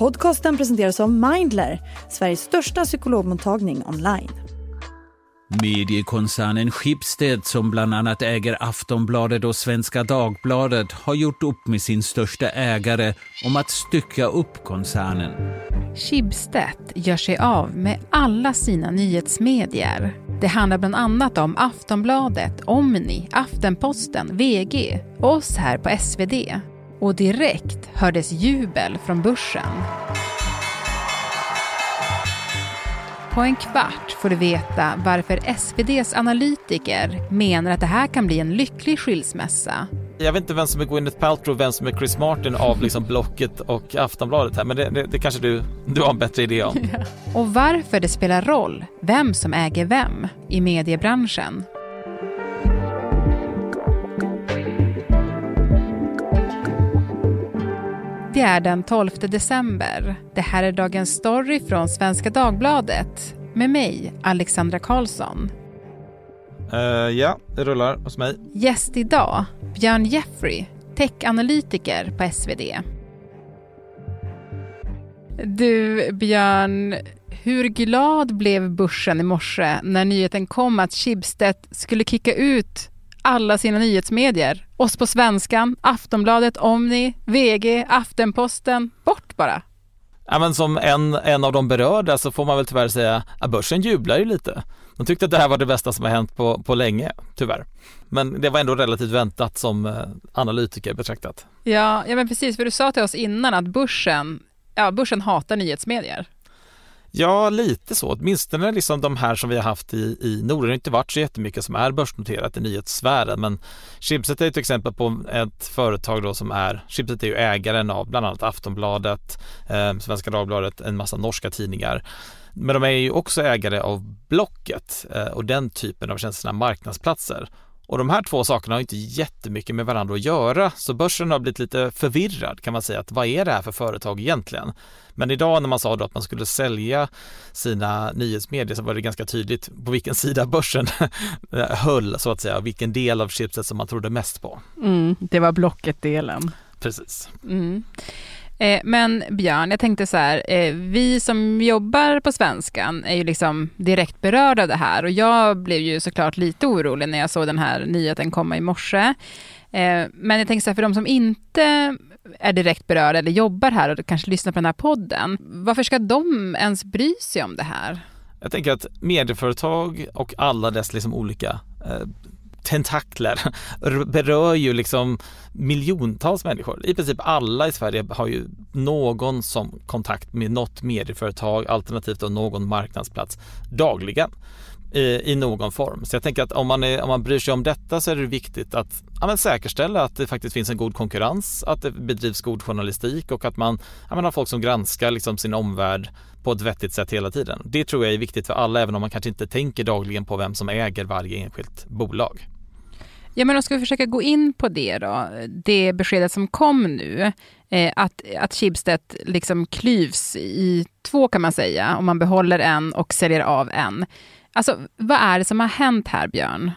Podcasten presenteras av Mindler, Sveriges största psykologmottagning online. Mediekoncernen Schibsted som bland annat äger Aftonbladet och Svenska Dagbladet har gjort upp med sin största ägare om att stycka upp koncernen. Schibsted gör sig av med alla sina nyhetsmedier. Det handlar bland annat om Aftonbladet, Omni, Aftenposten, VG och oss här på SvD. Och direkt hördes jubel från börsen. På en kvart får du veta varför SVDs analytiker menar att det här kan bli en lycklig skilsmässa. Jag vet inte vem som är Gwyneth Paltrow och vem som är Chris Martin av liksom Blocket och Aftonbladet här, men det, det, det kanske du, du har en bättre idé om. Och varför det spelar roll vem som äger vem i mediebranschen. Det är den 12 december. Det här är dagens story från Svenska Dagbladet med mig, Alexandra Karlsson. Uh, ja, det rullar hos mig. Gäst idag, Björn Jeffrey, techanalytiker på SvD. Du, Björn, hur glad blev börsen i morse när nyheten kom att Schibsted skulle kicka ut alla sina nyhetsmedier. Oss på Svenskan, Aftonbladet, Omni, VG, Aftenposten. Bort bara! Ja, men som en, en av de berörda så får man väl tyvärr säga att börsen jublar ju lite. De tyckte att det här var det bästa som har hänt på, på länge, tyvärr. Men det var ändå relativt väntat som eh, analytiker betraktat. Ja, ja men precis, för du sa till oss innan att börsen, ja, börsen hatar nyhetsmedier. Ja, lite så. Åtminstone liksom de här som vi har haft i, i Norden. Det har inte varit så jättemycket som är börsnoterat i nyhetssfären, men Schibsted är ett exempel på ett företag då som är, Schibsted är ju ägaren av bland annat Aftonbladet, eh, Svenska Dagbladet, en massa norska tidningar. Men de är ju också ägare av Blocket eh, och den typen av tjänsterna, marknadsplatser. Och de här två sakerna har inte jättemycket med varandra att göra, så börsen har blivit lite förvirrad kan man säga. att Vad är det här för företag egentligen? Men idag när man sa då att man skulle sälja sina nyhetsmedier så var det ganska tydligt på vilken sida börsen höll så att säga, vilken del av chipset som man trodde mest på. Mm, det var Blocket-delen. Precis. Mm. Eh, men Björn, jag tänkte så här, eh, vi som jobbar på Svenskan är ju liksom direkt berörda av det här och jag blev ju såklart lite orolig när jag såg den här nyheten komma i morse. Eh, men jag tänkte så här, för de som inte är direkt berörda eller jobbar här och kanske lyssnar på den här podden, varför ska de ens bry sig om det här? Jag tänker att medieföretag och alla dess liksom olika eh, tentakler berör ju liksom miljontals människor. I princip alla i Sverige har ju någon som kontakt med något medieföretag alternativt då någon marknadsplats dagligen i, i någon form. Så jag tänker att om man, är, om man bryr sig om detta så är det viktigt att ja, säkerställa att det faktiskt finns en god konkurrens, att det bedrivs god journalistik och att man ja, har folk som granskar liksom sin omvärld på ett vettigt sätt hela tiden. Det tror jag är viktigt för alla även om man kanske inte tänker dagligen på vem som äger varje enskilt bolag. Ja, men då ska vi försöka gå in på det då. Det beskedet som kom nu, eh, att, att Schibsted liksom klyvs i två kan man säga, om man behåller en och säljer av en. Alltså, vad är det som har hänt här, Björn?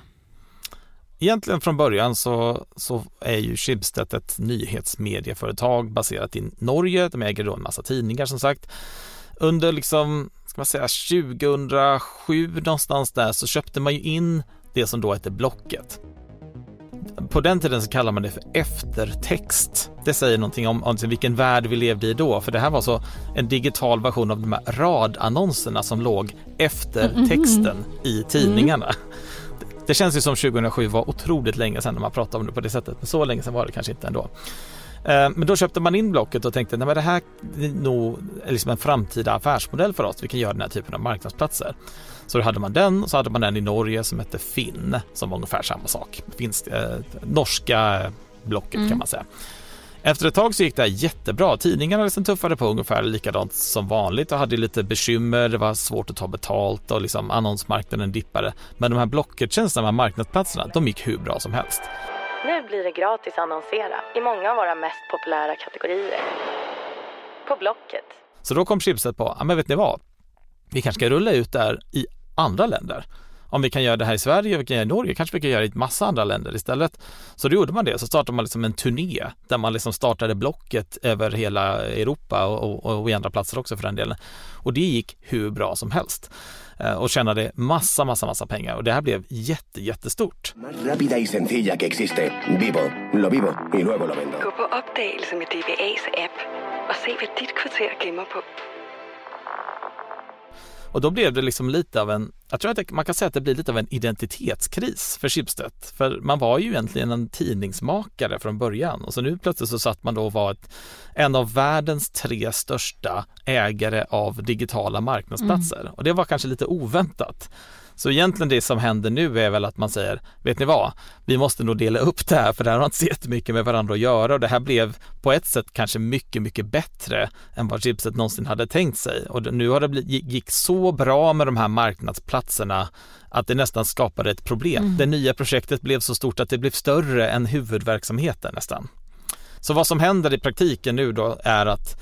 Egentligen från början så, så är ju Schibsted ett nyhetsmedieföretag baserat i Norge. De äger då en massa tidningar som sagt. Under liksom, ska man säga 2007 någonstans där så köpte man ju in det som då heter Blocket. På den tiden så kallar man det för eftertext. Det säger någonting om, om vilken värld vi levde i då, för det här var så en digital version av de här radannonserna som låg efter mm, mm, texten mm. i tidningarna. Mm. Det känns ju som 2007 var otroligt länge sedan när man pratade om det på det sättet, men så länge sedan var det kanske inte ändå. Eh, men då köpte man in Blocket och tänkte att det här är nog liksom en framtida affärsmodell för oss. Vi kan göra den här typen av marknadsplatser. Så då hade man den och så hade man en i Norge som hette Finn som var ungefär samma sak. Finns, eh, norska Blocket mm. kan man säga. Efter ett tag så gick det här jättebra. Tidningarna liksom tuffade på ungefär likadant som vanligt och hade lite bekymmer. Det var svårt att ta betalt och liksom annonsmarknaden dippade. Men de här Blocket-tjänsterna, de här marknadsplatserna, de gick hur bra som helst. Nu blir det gratis att annonsera i många av våra mest populära kategorier. På Blocket. Så då kom chipset på, ja men vet ni vad? Vi kanske ska rulla ut där i andra länder om vi kan göra det här i Sverige, vi kan göra det i Norge, kanske vi kan göra det i massa andra länder istället. Så då gjorde man det, så startade man liksom en turné där man liksom startade blocket över hela Europa och, och, och i andra platser också för den delen. Och det gick hur bra som helst eh, och tjänade massa, massa, massa pengar och det här blev jätte, jättestort. Más rápida y sencilla que existe. Vivo, lo vivo y luego lo vendo. Gå på opdagelse med DBA's app og se, hvad dit kvarter gemmer på. Och då blev det liksom lite av en, jag tror att det, man kan säga att det blir lite av en identitetskris för Schibsted. För man var ju egentligen en tidningsmakare från början och så nu plötsligt så satt man då och var ett, en av världens tre största ägare av digitala marknadsplatser. Mm. Och det var kanske lite oväntat. Så egentligen det som händer nu är väl att man säger, vet ni vad, vi måste nog dela upp det här för det här har inte så jättemycket med varandra att göra och det här blev på ett sätt kanske mycket, mycket bättre än vad Chipset någonsin hade tänkt sig. Och nu har det blivit, gick så bra med de här marknadsplatserna att det nästan skapade ett problem. Mm. Det nya projektet blev så stort att det blev större än huvudverksamheten nästan. Så vad som händer i praktiken nu då är att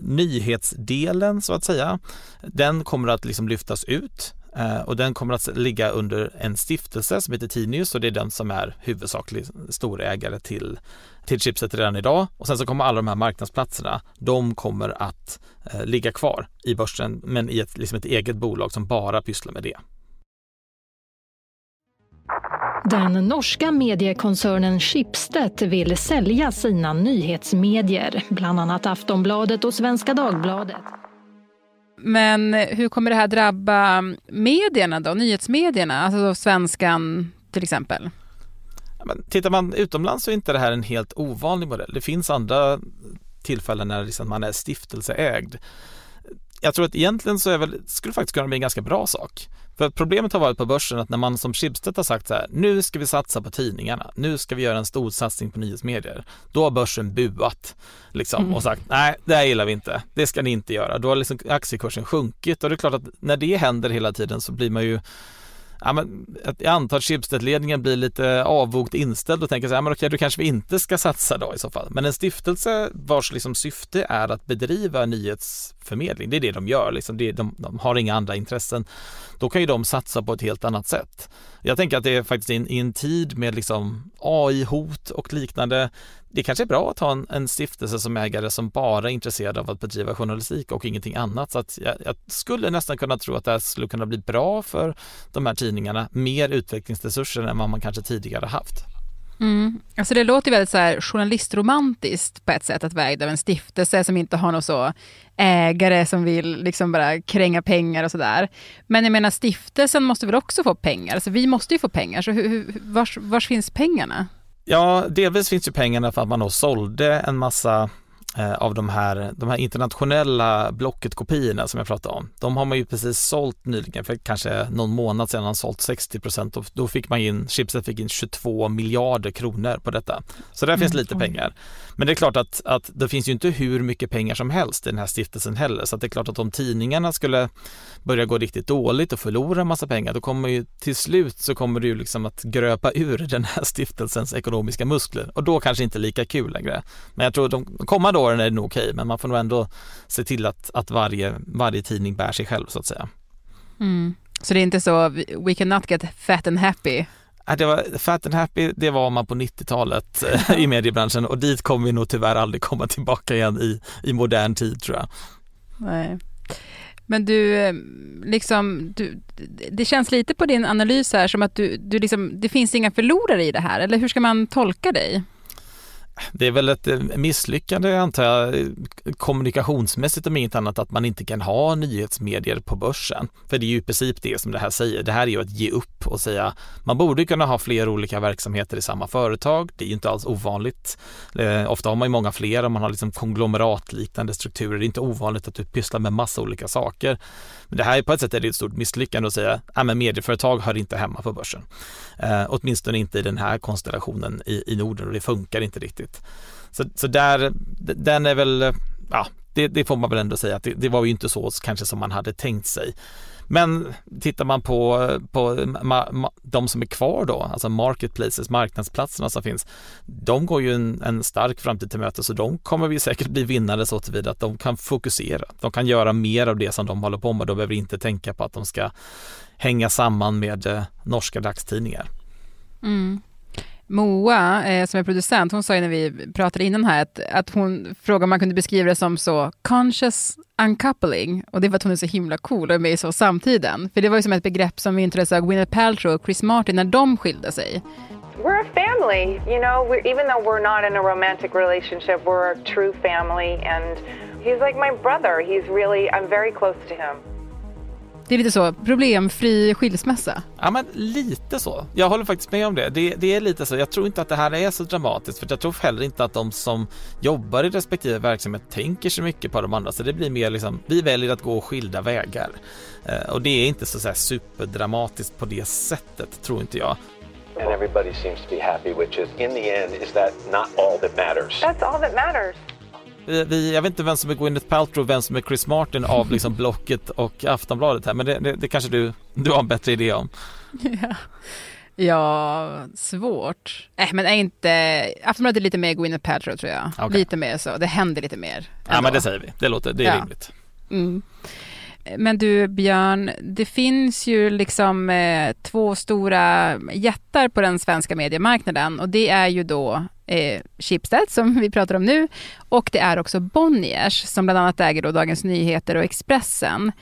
nyhetsdelen så att säga, den kommer att liksom lyftas ut Eh, och den kommer att ligga under en stiftelse som heter Tinius och det är den som är huvudsaklig storägare till, till chipset redan idag. Och sen så kommer alla de här marknadsplatserna, de kommer att eh, ligga kvar i börsen men i ett, liksom ett eget bolag som bara pysslar med det. Den norska mediekoncernen Schibsted vill sälja sina nyhetsmedier, bland annat Aftonbladet och Svenska Dagbladet. Men hur kommer det här drabba medierna då, nyhetsmedierna, alltså svenskan till exempel? men tittar man utomlands så är inte det här en helt ovanlig modell. Det finns andra tillfällen när liksom man är stiftelseägd. Jag tror att egentligen så är väl, skulle faktiskt kunna bli en ganska bra sak. För problemet har varit på börsen att när man som Schibsted har sagt så här, nu ska vi satsa på tidningarna, nu ska vi göra en stor satsning på nyhetsmedier. Då har börsen buat liksom mm. och sagt, nej det här gillar vi inte, det ska ni inte göra. Då har liksom aktiekursen sjunkit och det är klart att när det händer hela tiden så blir man ju ja, men, jag antar att Schibsted-ledningen blir lite avvokt inställd och tänker så här, men okej, då kanske vi inte ska satsa då i så fall. Men en stiftelse vars liksom syfte är att bedriva nyhetsförmedling, det är det de gör, liksom. det, de, de har inga andra intressen. Då kan ju de satsa på ett helt annat sätt. Jag tänker att det är faktiskt i en, tid med liksom AI-hot och liknande, det kanske är bra att ha en, en, stiftelse som ägare som bara är intresserad av att bedriva journalistik och ingenting annat. Så att jag, jag, skulle nästan kunna tro att det här skulle kunna bli bra för de här tidningarna, mer utvecklingsresurser än vad man kanske tidigare haft. Mm. Alltså det låter väldigt så här journalistromantiskt på ett sätt att vara ägd av en stiftelse som inte har någon så ägare som vill liksom bara kränga pengar och sådär. Men jag menar stiftelsen måste väl också få pengar? Alltså vi måste ju få pengar, så hur, hur, vars, vars finns pengarna? Ja, delvis finns ju pengarna för att man då sålde en massa av de här, de här internationella Blocket-kopiorna som jag pratade om. De har man ju precis sålt nyligen, för kanske någon månad sedan, sålt 60 procent och då fick man in, chipset fick in 22 miljarder kronor på detta. Så där mm. finns lite pengar. Men det är klart att, att det finns ju inte hur mycket pengar som helst i den här stiftelsen heller, så det är klart att om tidningarna skulle börja gå riktigt dåligt och förlora en massa pengar, då kommer ju till slut så kommer ju liksom att gröpa ur den här stiftelsens ekonomiska muskler och då kanske inte lika kul längre. Men jag tror de kommande åren är det nog okej, men man får nog ändå se till att, att varje, varje tidning bär sig själv så att säga. Mm. Så det är inte så, we cannot get fat and happy? Det var, fat and happy, det var man på 90-talet i mediebranschen och dit kommer vi nog tyvärr aldrig komma tillbaka igen i, i modern tid tror jag. Nej. Men du, eh, liksom, du, det känns lite på din analys här som att du, du liksom, det finns inga förlorare i det här, eller hur ska man tolka dig? Det är väl ett eh, misslyckande antar jag kommunikationsmässigt om inget annat att man inte kan ha nyhetsmedier på börsen. För det är ju i princip det som det här säger. Det här är ju att ge upp och säga man borde kunna ha fler olika verksamheter i samma företag. Det är ju inte alls ovanligt. Eh, ofta har man ju många fler om man har liksom konglomeratliknande strukturer. Det är inte ovanligt att du pysslar med massa olika saker. Men det här är på ett sätt är det ett stort misslyckande att säga äh, att medieföretag hör inte hemma på börsen. Eh, åtminstone inte i den här konstellationen i, i Norden och det funkar inte riktigt. Så, så där, den är väl, ja, det, det får man väl ändå säga att det, det, var ju inte så kanske som man hade tänkt sig. Men tittar man på, på ma, ma, de som är kvar då, alltså marketplaces, marknadsplatserna som finns, de går ju en, en stark framtid till möte så de kommer vi säkert bli vinnare så tillvida att de kan fokusera. De kan göra mer av det som de håller på med. De behöver inte tänka på att de ska hänga samman med eh, norska dagstidningar. Mm. Moa, eh, som är producent, hon sa ju när vi pratade innan här att, att hon frågade om man kunde beskriva det som så conscious uncoupling. Och det var att hon är så himla cool och är med i Så samtiden. För det var ju som ett begrepp som myntades av Gwyneth Paltrow och Chris Martin när de skilde sig. We're a family, you know, we're, even though we're not in a romantic relationship, we're a true family and he's like my brother. He's really, I'm very close to him. Det är lite så, problemfri skilsmässa. Ja men lite så. Jag håller faktiskt med om det. det. det. är lite så. Jag tror inte att det här är så dramatiskt för jag tror heller inte att de som jobbar i respektive verksamhet tänker så mycket på de andra. Så det blir mer liksom, vi väljer att gå skilda vägar. Eh, och det är inte så, så superdramatiskt på det sättet, tror inte jag. And everybody seems to be happy, which is in the end is that not all that matters. That's all that matters. Vi, jag vet inte vem som är Gwyneth Paltrow och vem som är Chris Martin av liksom Blocket och Aftonbladet här, men det, det, det kanske du, du har en bättre idé om. Ja, ja svårt. Äh, men är inte, Aftonbladet är lite mer Gwyneth Paltrow tror jag. Okay. Lite mer så, det händer lite mer. Ändå. Ja men det säger vi, det låter, det är ja. rimligt. Mm. Men du Björn, det finns ju liksom eh, två stora jättar på den svenska mediemarknaden och det är ju då eh, Schibsted som vi pratar om nu och det är också Bonniers som bland annat äger då Dagens Nyheter och Expressen.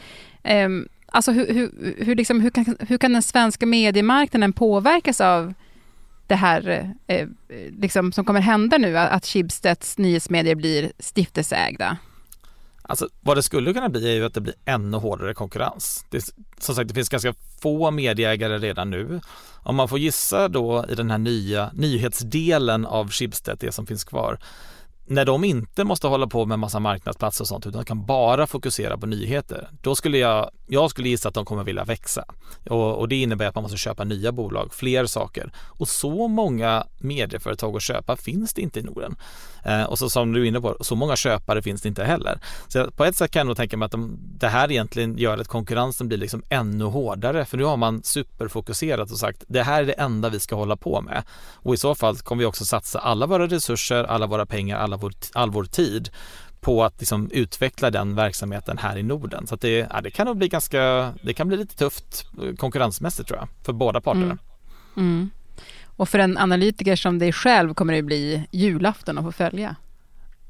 Eh, alltså hur, hur, hur, liksom, hur, kan, hur kan den svenska mediemarknaden påverkas av det här eh, eh liksom, som kommer hända nu, att Schibsteds nyhetsmedier blir stiftelseägda? Alltså vad det skulle kunna bli är ju att det blir ännu hårdare konkurrens. Det, som sagt, det finns ganska få medieägare redan nu. Om man får gissa då i den här nya nyhetsdelen av Schibsted, det som finns kvar, när de inte måste hålla på med massa marknadsplatser och sånt utan kan bara fokusera på nyheter, då skulle jag, jag skulle gissa att de kommer vilja växa. Och, och, det innebär att man måste köpa nya bolag, fler saker. Och så många medieföretag att köpa finns det inte i Norden. Eh, och så som du är inne på, så många köpare finns det inte heller. Så på ett sätt kan jag nog tänka mig att de, det här egentligen gör att konkurrensen blir liksom ännu hårdare. För nu har man superfokuserat och sagt det här är det enda vi ska hålla på med. Och i så fall kommer vi också satsa alla våra resurser, alla våra pengar, alla vår, all vår tid på att liksom utveckla den verksamheten här i Norden. Så att det, ja, det kan nog bli ganska, det kan bli lite tufft eh, konkurrensmässigt tror jag, för båda parter. Mm. Mm. Och för en analytiker som dig själv kommer det bli julafton att få följa.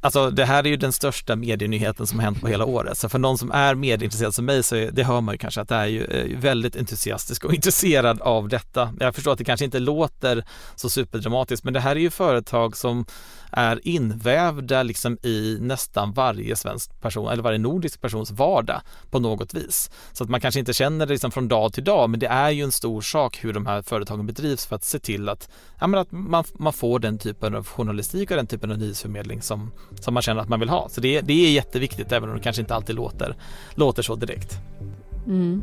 Alltså det här är ju den största medienyheten som har hänt på hela året. Så för någon som är medieintresserad som mig så är, det hör man ju kanske att det är eh, ju väldigt entusiastisk och intresserad av detta. Jag förstår att det kanske inte låter så superdramatiskt men det här är ju företag som är invävda liksom i nästan varje svensk person eller varje nordisk persons vardag på något vis. Så att man kanske inte känner det liksom från dag till dag men det är ju en stor sak hur de här företagen bedrivs för att se till att, ja, att man, man får den typen av journalistik och den typen av nyhetsförmedling som, som man känner att man vill ha. Så det, det är jätteviktigt även om det kanske inte alltid låter, låter så direkt. Mm.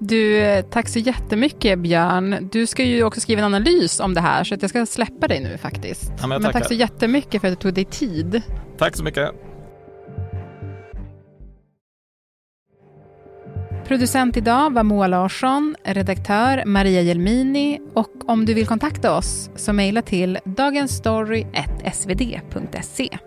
Du, tack så jättemycket Björn. Du ska ju också skriva en analys om det här så jag ska släppa dig nu faktiskt. Ja, men, men tack så jättemycket för att du tog dig tid. Tack så mycket. Producent idag var Moa Larsson, redaktör Maria Jelmini och om du vill kontakta oss så mejla till dagensstory.svd.se.